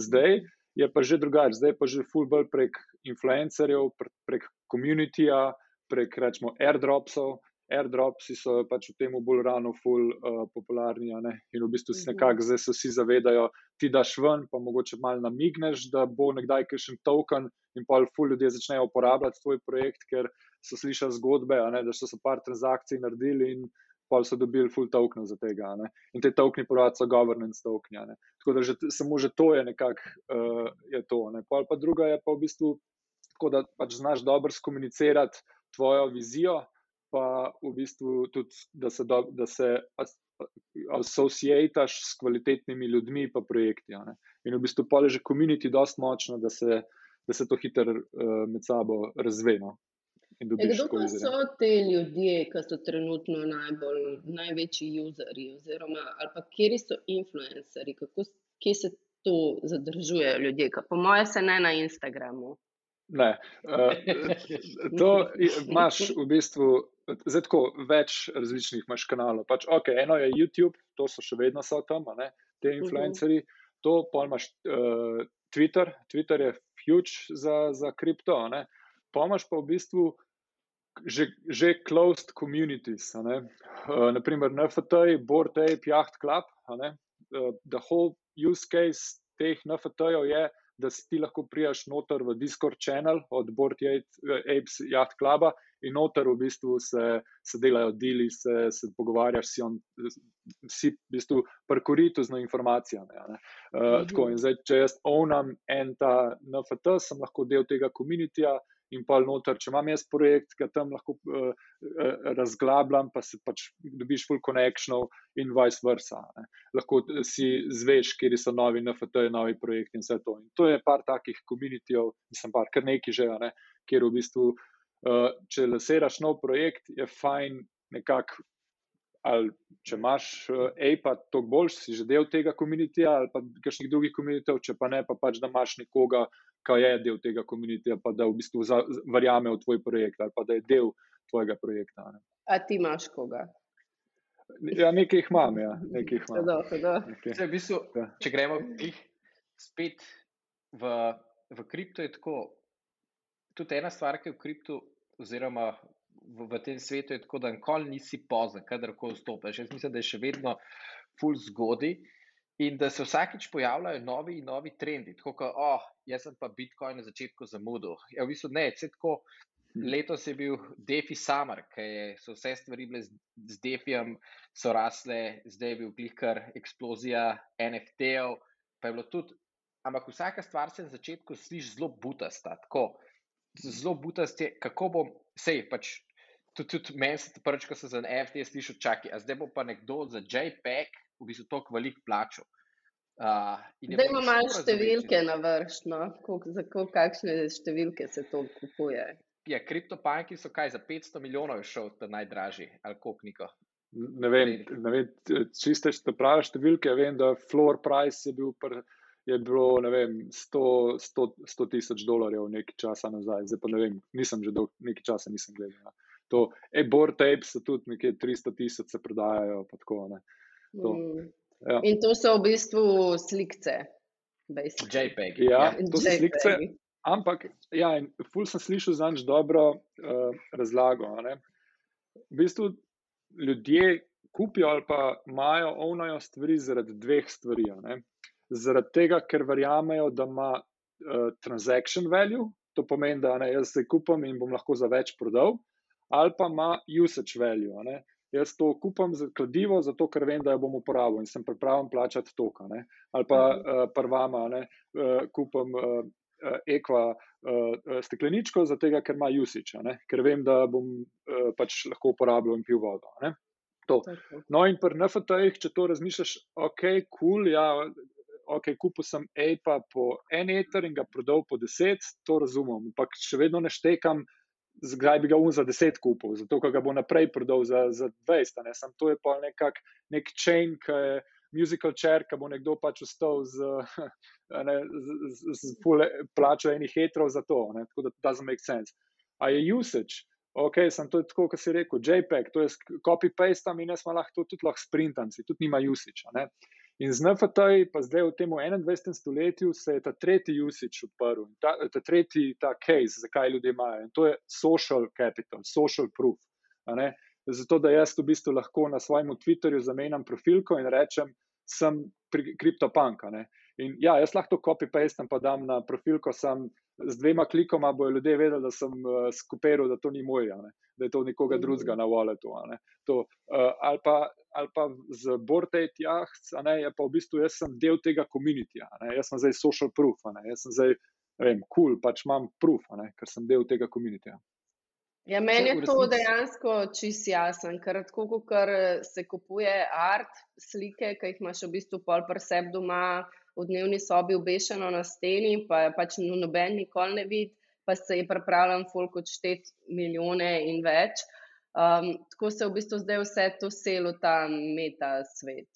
Zdaj je pa že drugače, zdaj pa že full bolj prek influencerjev, prek komunitija, prek rečemo airdropsov, airdrops so pač v tem bolj rano, ful uh, popularni. In v bistvu se mhm. nekako zdaj se vsi zavedajo, ti daš ven, pa mogoče malo namigneš, da bo nekdaj kakšen token in pa ful ljudje začnejo uporabljati tvoj projekt, ker so slišali zgodbe, ne, da so se par transakcij naredili in pa so dobili full token za tega. Ne. In te tokeni porajajo so governance tokeni. Tako da že, samo že to je nekako uh, je to. Ne. Pa druga je pa v bistvu tako, da pač znaš dobro skomunicirati tvojo vizijo pa v bistvu tudi, da se, do, da se asociiraš s kvalitetnimi ljudmi in projekti. In v bistvu pa je že komunity dosti močno, da se, da se to hitro uh, med sabo razveno. E, kdo pa so te ljudje, ki so trenutno najbolj, največji userji, oziroma kje so influencerji, kako kje se to zadržuje ljudje? Po mojem, se ne na Instagramu. Ne. Uh, to imaš v bistvu zdaj tako več različnih imaš kanalov. Pač, okay, eno je YouTube, to so še vedno so tam, ne, te mhm. influencerji. Uh -huh. To pa imaš uh, Twitter, Twitter je huge za, za kripto. Pa imaš pa v bistvu že, že closed communities, uh, naprimer NFT, Board Ape, Yacht Club. Uh, the whole use case teh NFT-jev je, da si ti lahko prijaš noter v Discord channel od Board Apes Yacht Cluba in noter v bistvu se, se delajo deli, se, se pogovarjaš, si, on, si v bistvu parkoritu z informacijami. Uh, mhm. tako, in zdaj, če jaz ownam en ta NFT, sem lahko del tega komunitija. In pa noter, če imam jaz projekt, ki tam lahko uh, razglabljam, pa se pač dobiš full connectionov in vice versa. Ne. Lahko si zveš, kje so novi NFT, novi projekti in vse to. In to je par takih komunitijev, mislim, par kar neki že, ne, kjer v bistvu uh, Uh, če laseraš nov projekt, je fajn nekako. Ali če imaš uh, APA, to boljš, si že del tega komunitija, ali pa kakšnih drugih komunitev, če pa ne, pa pač da imaš nekoga, ki je del tega komunitija, pa da v bistvu za, verjame v tvoj projekt ali pa da je del tvojega projekta. Ne. A ti imaš koga? Ja, nekaj jih imam. Ja. Nekaj jih imam. Tako, tako. Okay. V bistvu, ja. Če gremo spet v, v kripto, je tako tudi ena stvar, ki je v kriptu, oziroma v, v tem svetu, je tako, da nikoli nisi pozen, kadarkoli vstopiš. Jaz mislim, da je še vedno full zgodi in da se vsakič pojavljajo novi in novi trendi. Tako kot, oh, jaz sem pa Bitcoin na začetku zamudil. Ja, v bistvu ne, vse tako. letos je bil Defi Summer, ki so vse stvari bile z, z Defijem, so rasle, zdaj je bil klikar, eksplozija NFT-ov, pa je bilo tudi. Ampak vsaka stvar se na začetku sliši zelo butasta. Tako, zelo butast je, kako bom, sej pač. Tudi, tudi meni se prvič, ko sem za NFT slišal, čakaj, a zdaj bo pa nekdo za JPEG v bistvu toliko velik plačal. Uh, da ima malo številke na vršno, za kakšne številke se to kupuje. Ja, kriptopanki so kaj za 500 milijonov šel, ta najdražji, ali koliko niko. Ne vem, ne vem čiste ste prave številke. Vem, da floor price je bil, pr, je bilo, ne vem, 100 tisoč dolarjev nekaj časa nazaj. Zdaj pa ne vem, nisem že dolg, nekaj časa nisem gledal. To, e-board tapes so tudi nekje 300 tisoč se prodajajo, pa tako, ne. To. Mm. Ja. In to so v bistvu slike. JPEG. Ja, ja, to so slike. Ampak, ja, in ful sem slišal za nič dobro uh, razlago. Ne? V bistvu ljudje kupijo ali pa imajo ovnajo stvari zaradi dveh stvari. Ne? Zaradi tega, ker verjamejo, da ima uh, transaction value, to pomeni, da ne, jaz se kupam in bom lahko za več prodal, ali pa ima usage value. Ne? jaz to kupam za kladivo, zato ker vem, da jo bom uporabil in sem pripravljen plačati toka. Ne? Ali pa uh, mhm. eh, prvama ne, uh, kupam uh, ekva uh, stekleničko, zato ker ima usage, ker vem, da bom uh, pač lahko uporabljal in pil vodo. Ne? No, in pri NFT-jih, če to razmišljaš, ok, kul, cool, ja, ok, kupil sem APA po en eter in ga prodal po deset, to razumem, ampak še vedno ne štekam, zdaj bi ga un za 10 kupov, zato ga bo naprej prodal za, za 20. Ne? Sam to je pa nekak, nek chain, ki je musical chair, ki bo nekdo pač ustal z, ne, z, z, z plačo enih heterov za to. Ne? Tako da to doesn't make sense. A je usage? Ok, sem to tako, kot si rekel, JPEG, to je copy-paste, in jaz lahko to tudi lahko sprintam, tudi nima usage. In z NFT, pa zdaj v tem 21. stoletju, se je ta tretji usage odprl, ta, ta tretji ta case, zakaj ljudje imajo. In to je social capital, social proof. Zato, da jaz v bistvu lahko na svojem Twitterju zamenjam profilko in rečem, sem kriptopanka. In ja, jaz lahko to copy-pastem pa dam na profilko, sem z dvema klikoma, bojo ljudje vedeli, da sem uh, skupiral, da to ni moj, da je to nekoga drugega na walletu. To, uh, ali pa ali pa z Bortej Jahc, je pa v bistvu jaz sem del tega komunitija, jaz sem zdaj social proof, jaz sem zdaj, ne vem, kul, cool, pač imam proof, ker sem del tega komunitija. Ja, meni je to dejansko čist jasen, ker tako, kot se kupuje art, slike, ki jih imaš v bistvu pol preseb doma v dnevni sobi obešeno na steni, pa pač noben nikoli ne vidi, pa se je pripravljen folk odšteti milijone in več. Um, tako se v bistvu zdaj vse to selo, ta meta svet.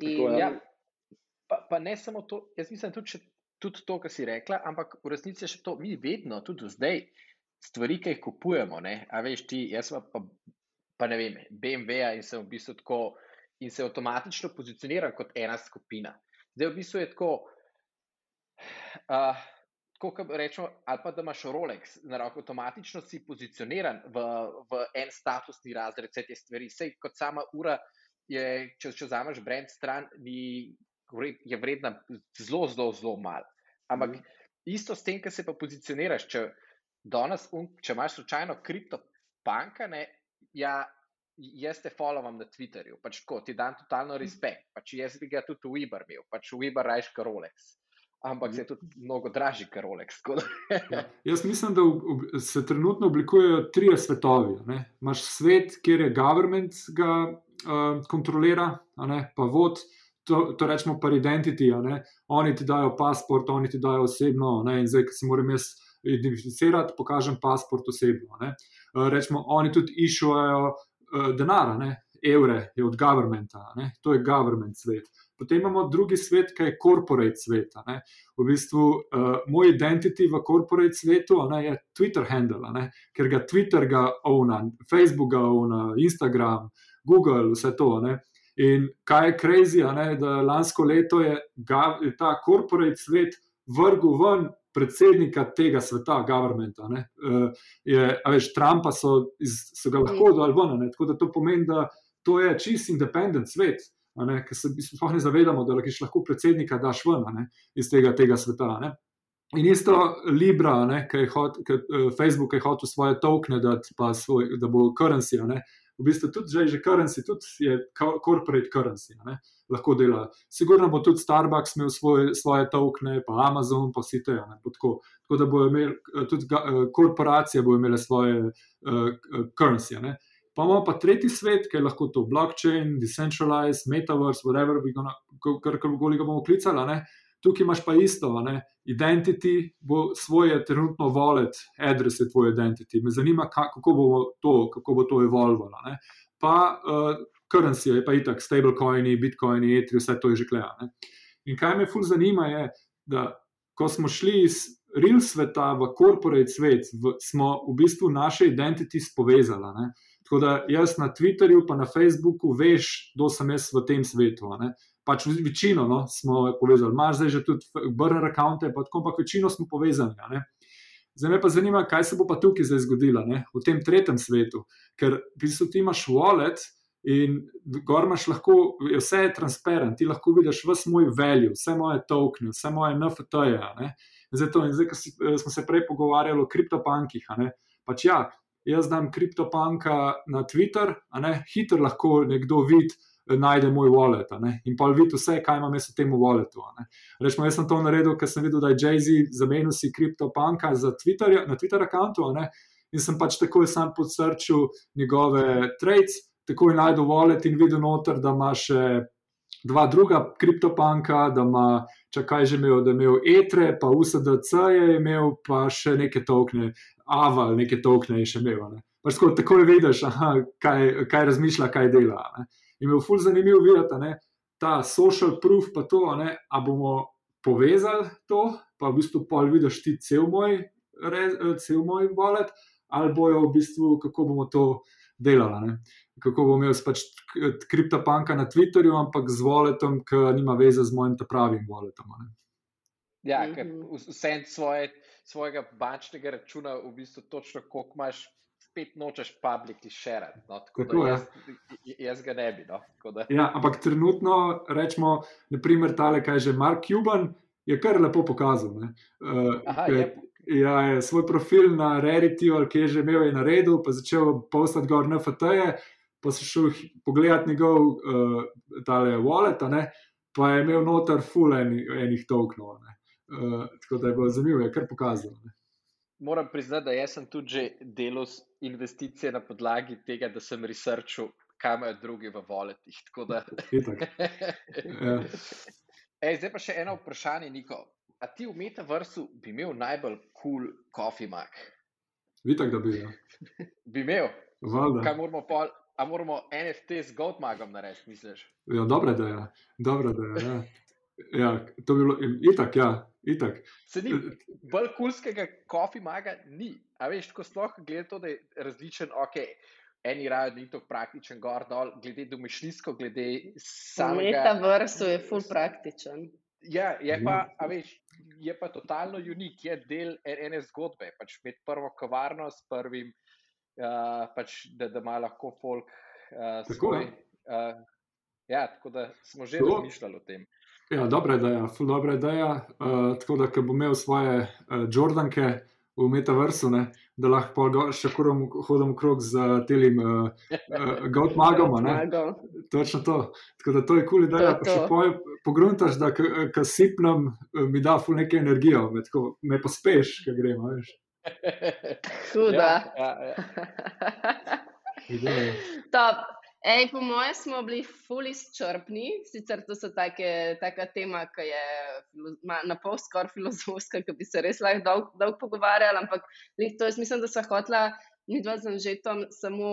In, tako, ja. Ja, pa, pa ne samo to, jaz mislim tudi, tudi to, kar si rekla, ampak v resnici je še to, mi vedno, tudi zdaj, stvari, ki jih kupujemo. Ne, a veš ti, jaz pa, pa ne vem, BMW-ja in se v bistvu tako in se avtomatično pozicioniram kot ena skupina. Zdaj v bistvu je tako. Uh, kot rečemo, ali pa da imaš Rolex na roko, avtomatično si pozicioniran v, v en statusni razred, vse te stvari. Sej kot sama ura, je, če, če vzameš brend stran, ni, je vredna zelo, zelo, zelo malo. Ampak mm. isto s tem, ki se pa pozicioniraš, če, danes, če imaš slučajno kriptopanka, ne, ja, jaz te followam na Twitterju, pač tako, ti dam totalno mhm. respekt, pač jaz bi ga tudi v Uber imel, pač v Uber rajš kot Rolex ampak je tudi mnogo dražji, kot Rolex. ja, jaz mislim, da se trenutno oblikujejo tri svetovi. Imáš svet, kjer je government ga uh, kontrolira, pa vod. To, to rečemo pa identity. Oni ti dajo pasport, oni ti dajo osebno. Ne? In zdaj, ki se moram jaz identificirati, pokažem pasport osebno. Uh, rečemo, oni tudi iščejo uh, denar, evre je od governmenta, to je government svet. Potem imamo drugi svet, ki je corporate svet. V bistvu uh, moj identity v corporate svetu ne, je Twitter handle, ne, ker ga Twitter ga ovna, Facebook ga ovna, Instagram, Google, vse to. Ne. In kaj je crazy, ne, da lansko leto je ga, ta corporate svet vrgel ven predsednika tega sveta, governmenta. Uh, je, veš, Trumpa so, iz, so ga lahko dal ven, tako da to pomeni, da to je čist independent svet ker se sploh ne zavedamo, da lahko predsednika daš ven ne, iz tega, tega sveta. Ne. In isto Libra, ki je hot, ki, uh, Facebook je hotel svoje tokene, dati, svoj, da bo currency. Ne? V bistvu tudi že, že currency, tudi je corporate currency. Ne? Lahko dela. Sigurno bo tudi Starbucks imel svoje, svoje tokene, pa Amazon, pa vsi te. Tako, tako da bo imel tudi korporacije, bo imele svoje uh, currency. Ne? Pa imamo pa tretji svet, ki je lahko to blockchain, decentralized, metaverse, whatever, kar koli ga bomo klicali. Tukaj imaš pa isto, ne? identity bo svoje trenutno wallet, address je tvoj identity. Me zanima, kako bo to, kako bo to evolvalo. Pa uh, currency je pa itak, stablecoini, bitcoini, etri, vse to je že kleja. In kaj me ful zanima je, da ko smo šli iz real sveta v corporate svet, v, smo v bistvu naše identity spovezali. Tako da jaz na Twitterju, pa na Facebooku, veš, kdo sem jaz v tem svetu. Pač večino no, smo povezali, imaš zdaj že tudi burner račune, pa tako, ampak večino smo povezali. Zdaj me pa zanima, kaj se bo pa tukaj zdaj zgodilo, ne? v tem tretjem svetu. Ker v bistvu ti imaš wallet in gor imaš lahko, vse je transparent, ti lahko vidiš vse moj value, vse moje tokene, vse moje NFT-je. Zato, in zdaj, ko smo se prej pogovarjali o kriptopankih, pač ja, jaz dam kriptopanka na Twitter, hitro lahko nekdo vidi. Najde moj wallet in pa vidi vse, kaj imam jaz v tem walletu. Rečemo, jaz sem to naredil, ker sem videl, da je Jay-Z zamenil si kriptopanka na Twitter-rakantu in sem pač takoj sam podsrčil njegove trades, takoj najdel wallet in videl noter, da ima še dva druga kriptopanka, da ima, če kaj že imel, da je imel etre, pa USDC je imel, pa še neke tokne, aval, neke tokne je še imel. Pač tako, tako je vidiš, aha, kaj, kaj razmišlja, kaj dela. Ne. In je ful zanimivo videti, ne, ta social proof, pa to, ne, a bomo povezali to, pa v bistvu pol vidiš ti cel moj, cel moj wallet, ali bojo v bistvu, kako bomo to delali. Ne. Kako bom imel pač kriptopanka na Twitterju, ampak z walletom, ki nima veze z mojim pravim walletom. Ne. Ja, ker mhm. vse svoje svojega bančnega računa, v bistvu točno koliko imaš, spet nočeš publicly share. No? Tako Tako, da jaz, jaz ga ne bi. No? Ja, ampak trenutno rečemo, naprimer, tale, kaj že Mark Cuban je kar lepo pokazal. Uh, Aha, je. Ja, je svoj profil na Reddit, ki je že imel na redu, pa začel postati gor na FT-je, pa si šel pogledat njegov uh, tale wallet, pa je imel noter full enih, enih tokenov. Uh, tako da je bilo zanimivo, je kar pokazalo. Ne. Moram priznati, da sem tudi že delal investicije na podlagi tega, da sem researchal, kaj imajo drugi v voletih. Da... ja. Ej, zdaj pa še eno vprašanje, Niko. A ti v metaversu bi imel najbolj kul cool coffee mag? Vitek, da bi ga. Ja. bi imel. Valda. Kaj moramo pol? A moramo NFT z Goldmagom narediti, misliš? Ja, dobro, da je. Dobro, da je. Ja. Ja, to bi bilo itak, ja, itak. Se ni bolj kulskega kofi maga, ni. A veš, ko sploh gledaj to, da je različen, ok, eni rajo ni tako praktičen, gor dol, glede domišljijsko, glede samega. Metaversu je full praktičen. Ja, je pa, a veš, je pa totalno unik, je del ene zgodbe, pač med prvo kavarno s prvim, uh, pač, da, da ima lahko folk uh, svoj. Uh, ja, tako da smo že razmišljali o tem. Ja, dobra ideja, ful dobra ideja. Uh, tako da, ko bom imel svoje uh, Jordanke v metaversu, ne, da lahko še kurom hodim krog z telim uh, uh, Goatmagom. Točno to. Tako da to je kul cool ideja. Pa še pogruntaš, da ko sipnem, mi da ful neke energijo, me, tako, me pospeš, ko gremo, veš. Huda. Ja, ja, ja. Ej, po mojem smo bili fully izčrpni, sicer to so take, taka tema, ki je na pol skoraj filozofska, ki bi se res lahko dolgo dolg pogovarjali, ampak to jaz mislim, da so hotla mi dva z Anžetom samo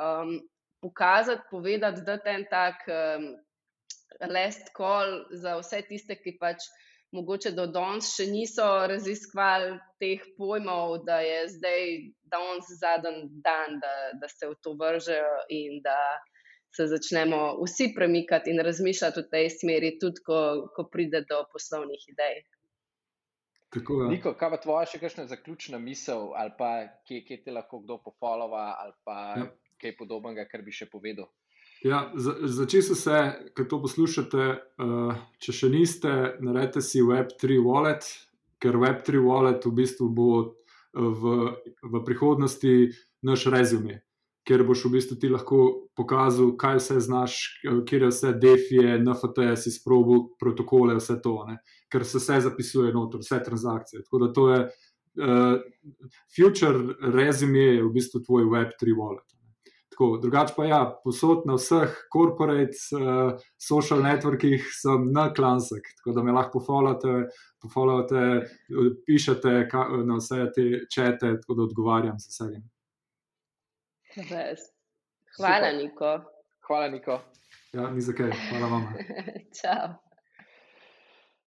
um, pokazati, povedati, da je en tak um, last call za vse tiste, ki pač mogoče do danes še niso raziskovali teh pojmov, da je zdaj danes zadnji dan, da, da se v to vržejo in da se začnemo vsi premikati in razmišljati v tej smeri, tudi ko, ko pride do poslovnih idej. Tako, ja. Niko, kaj pa tvoja še kakšna zaključna misel, ali pa kje, kje te lahko kdo pofolova, ali pa ja. kaj podobnega, kar bi še povedal? Ja, Začel se, ko to poslušate, uh, če še niste, naredite si Web3 wallet, ker Web3 wallet v bistvu bo v, v prihodnosti naš rezumi kjer boš v bistvu ti lahko pokazal, kaj vse znaš, kje je vse defije, NFT, si sprobil protokole, vse to, ne? ker se vse zapisuje noter, vse transakcije. Tako da to je uh, future resume, je v bistvu tvoj Web3 wallet. Tako, drugač pa ja, posod na vseh corporate uh, social networkih sem na klansek, tako da me lahko pofollowate, pofollowate pišete na vse te čete, tako da odgovarjam z veseljem. Res. Hvala, Super. Niko. Hvala, Niko. Ja, ni za kaj. Hvala vam. Čau.